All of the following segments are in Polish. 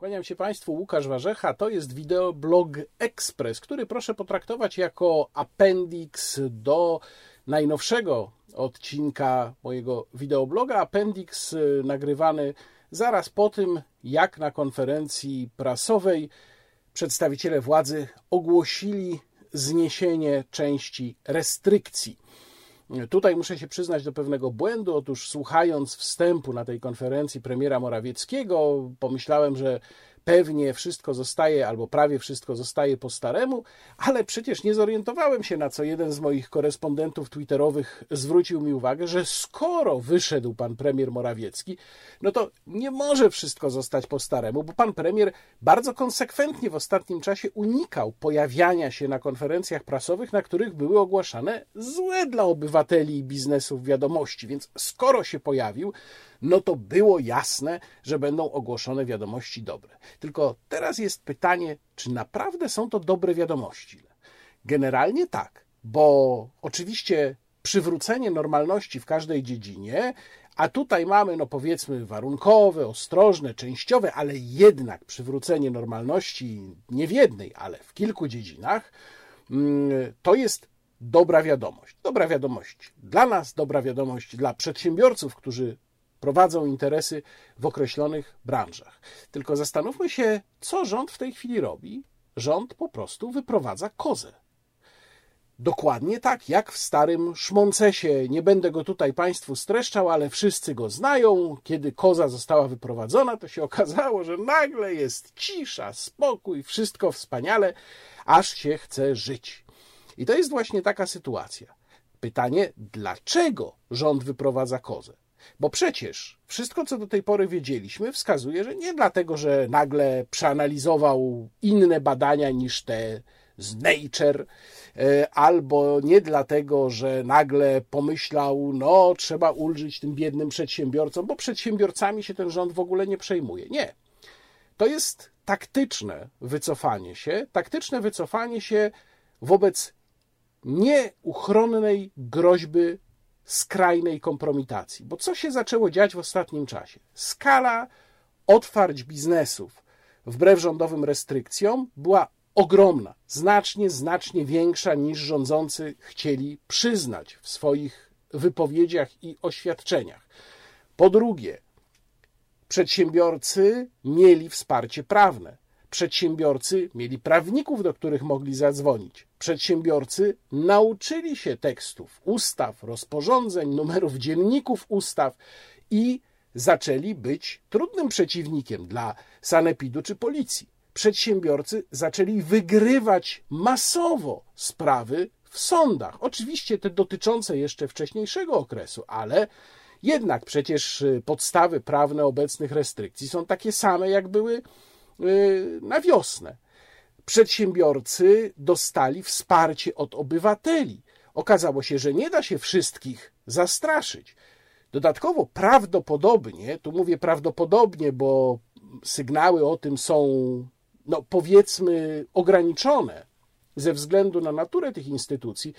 Kłaniam się Państwu, Łukasz Warzecha. To jest wideoblog Express, który proszę potraktować jako appendix do najnowszego odcinka mojego wideobloga. Appendix y, nagrywany zaraz po tym, jak na konferencji prasowej przedstawiciele władzy ogłosili zniesienie części restrykcji. Tutaj muszę się przyznać do pewnego błędu. Otóż, słuchając wstępu na tej konferencji premiera Morawieckiego, pomyślałem, że pewnie wszystko zostaje, albo prawie wszystko zostaje po staremu, ale przecież nie zorientowałem się, na co jeden z moich korespondentów twitterowych zwrócił mi uwagę, że skoro wyszedł pan premier Morawiecki, no to nie może wszystko zostać po staremu, bo pan premier bardzo konsekwentnie w ostatnim czasie unikał pojawiania się na konferencjach prasowych, na których były ogłaszane złe dla obywateli i biznesów wiadomości. Więc skoro się pojawił, no to było jasne, że będą ogłoszone wiadomości dobre. Tylko teraz jest pytanie, czy naprawdę są to dobre wiadomości? Generalnie tak, bo oczywiście przywrócenie normalności w każdej dziedzinie, a tutaj mamy, no powiedzmy, warunkowe, ostrożne, częściowe, ale jednak przywrócenie normalności nie w jednej, ale w kilku dziedzinach, mm, to jest dobra wiadomość. Dobra wiadomość dla nas, dobra wiadomość dla przedsiębiorców, którzy prowadzą interesy w określonych branżach. Tylko zastanówmy się, co rząd w tej chwili robi. Rząd po prostu wyprowadza kozę. Dokładnie tak, jak w starym Szmoncesie. Nie będę go tutaj Państwu streszczał, ale wszyscy go znają. Kiedy koza została wyprowadzona, to się okazało, że nagle jest cisza, spokój, wszystko wspaniale, aż się chce żyć. I to jest właśnie taka sytuacja. Pytanie, dlaczego rząd wyprowadza kozę? Bo przecież wszystko, co do tej pory wiedzieliśmy, wskazuje, że nie dlatego, że nagle przeanalizował inne badania niż te z Nature, e, albo nie dlatego, że nagle pomyślał, no trzeba ulżyć tym biednym przedsiębiorcom, bo przedsiębiorcami się ten rząd w ogóle nie przejmuje. Nie. To jest taktyczne wycofanie się, taktyczne wycofanie się wobec nieuchronnej groźby skrajnej kompromitacji. Bo co się zaczęło dziać w ostatnim czasie? Skala otwarć biznesów wbrew rządowym restrykcjom była ogromna, znacznie, znacznie większa niż rządzący chcieli przyznać w swoich wypowiedziach i oświadczeniach. Po drugie, przedsiębiorcy mieli wsparcie prawne. Przedsiębiorcy mieli prawników, do których mogli zadzwonić. Przedsiębiorcy nauczyli się tekstów, ustaw, rozporządzeń, numerów dzienników ustaw i zaczęli być trudnym przeciwnikiem dla sanepidu czy policji. Przedsiębiorcy zaczęli wygrywać masowo sprawy w sądach. Oczywiście te dotyczące jeszcze wcześniejszego okresu, ale jednak przecież podstawy prawne obecnych restrykcji są takie same, jak były Y, na wiosnę. Przedsiębiorcy dostali wsparcie od obywateli. Okazało się, że nie da się wszystkich zastraszyć. Dodatkowo prawdopodobnie, tu mówię prawdopodobnie, bo sygnały o tym są, no powiedzmy, ograniczone ze względu na naturę tych instytucji,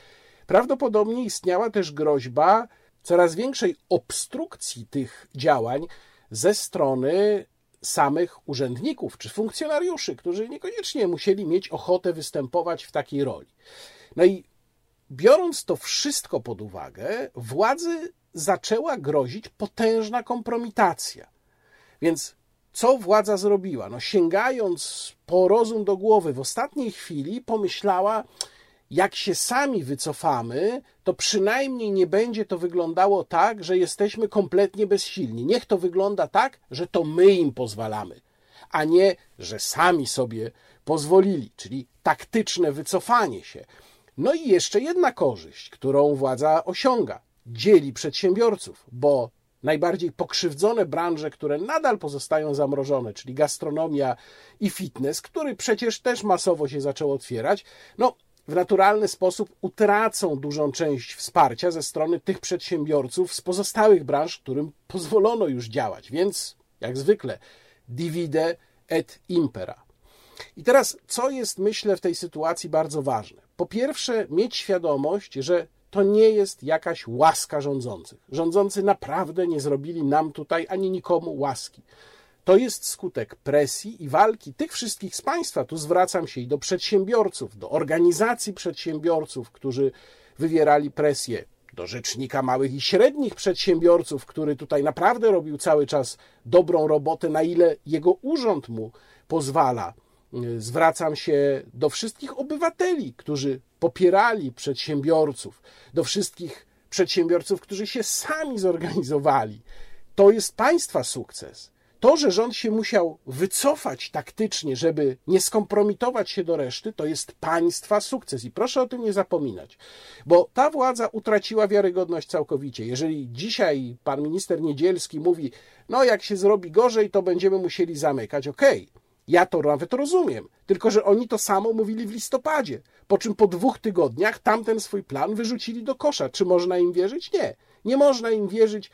prawdopodobnie istniała też groźba coraz większej obstrukcji tych działań ze strony samych urzędników czy funkcjonariuszy, którzy niekoniecznie musieli mieć ochotę występować w takiej roli. No i biorąc to wszystko pod uwagę, władzy zaczęła grozić potężna kompromitacja. Więc co władza zrobiła? No, sięgając po rozum do głowy, w ostatniej chwili pomyślała, jak się sami wycofamy, to przynajmniej nie będzie to wyglądało tak, że jesteśmy kompletnie bezsilni. Niech to wygląda tak, że to my im pozwalamy, a nie, że sami sobie pozwolili, czyli taktyczne wycofanie się. No i jeszcze jedna korzyść, którą władza osiąga. Dzieli przedsiębiorców, bo najbardziej pokrzywdzone branże, które nadal pozostają zamrożone, czyli gastronomia i fitness, który przecież też masowo się zaczął otwierać, no w naturalny sposób utracą dużą część wsparcia ze strony tych przedsiębiorców z pozostałych branż, którym pozwolono już działać. Więc, jak zwykle, divide et impera. I teraz, co jest, myślę, w tej sytuacji bardzo ważne? Po pierwsze, mieć świadomość, że to nie jest jakaś łaska rządzących. Rządzący naprawdę nie zrobili nam tutaj ani nikomu łaski. To jest skutek presji i walki tych wszystkich z Państwa. Tu zwracam się i do przedsiębiorców, do organizacji przedsiębiorców, którzy wywierali presję, do rzecznika małych i średnich przedsiębiorców, który tutaj naprawdę robił cały czas dobrą robotę, na ile jego urząd mu pozwala. Zwracam się do wszystkich obywateli, którzy popierali przedsiębiorców, do wszystkich przedsiębiorców, którzy się sami zorganizowali. To jest państwa sukces. To, że rząd się musiał wycofać taktycznie, żeby nie skompromitować się do reszty, to jest państwa sukces. I proszę o tym nie zapominać, bo ta władza utraciła wiarygodność całkowicie. Jeżeli dzisiaj pan minister Niedzielski mówi, no jak się zrobi gorzej, to będziemy musieli zamykać, okej. Okay. Ja to nawet rozumiem, tylko że oni to samo mówili w listopadzie, po czym po dwóch tygodniach tamten swój plan wyrzucili do kosza. Czy można im wierzyć? Nie. Nie można im wierzyć.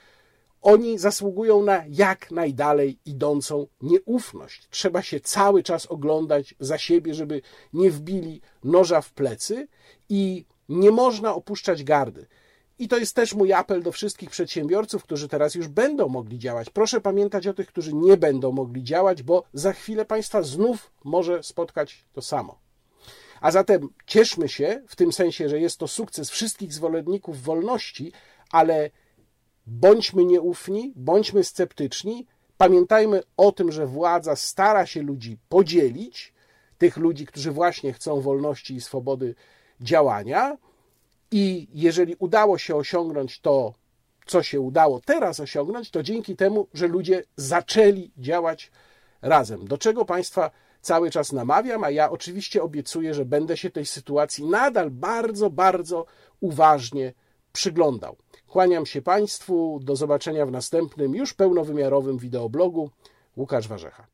Oni zasługują na jak najdalej idącą nieufność. Trzeba się cały czas oglądać za siebie, żeby nie wbili noża w plecy i nie można opuszczać gardy. I to jest też mój apel do wszystkich przedsiębiorców, którzy teraz już będą mogli działać. Proszę pamiętać o tych, którzy nie będą mogli działać, bo za chwilę Państwa znów może spotkać to samo. A zatem cieszmy się w tym sensie, że jest to sukces wszystkich zwolenników wolności, ale bądźmy nieufni, bądźmy sceptyczni. Pamiętajmy o tym, że władza stara się ludzi podzielić, tych ludzi, którzy właśnie chcą wolności i swobody działania i jeżeli udało się osiągnąć to, co się udało teraz osiągnąć, to dzięki temu, że ludzie zaczęli działać razem. Do czego Państwa cały czas namawiam, a ja oczywiście obiecuję, że będę się tej sytuacji nadal bardzo, bardzo uważnie przyglądał. Kłaniam się Państwu, do zobaczenia w następnym, już pełnowymiarowym wideoblogu. Łukasz Warzecha.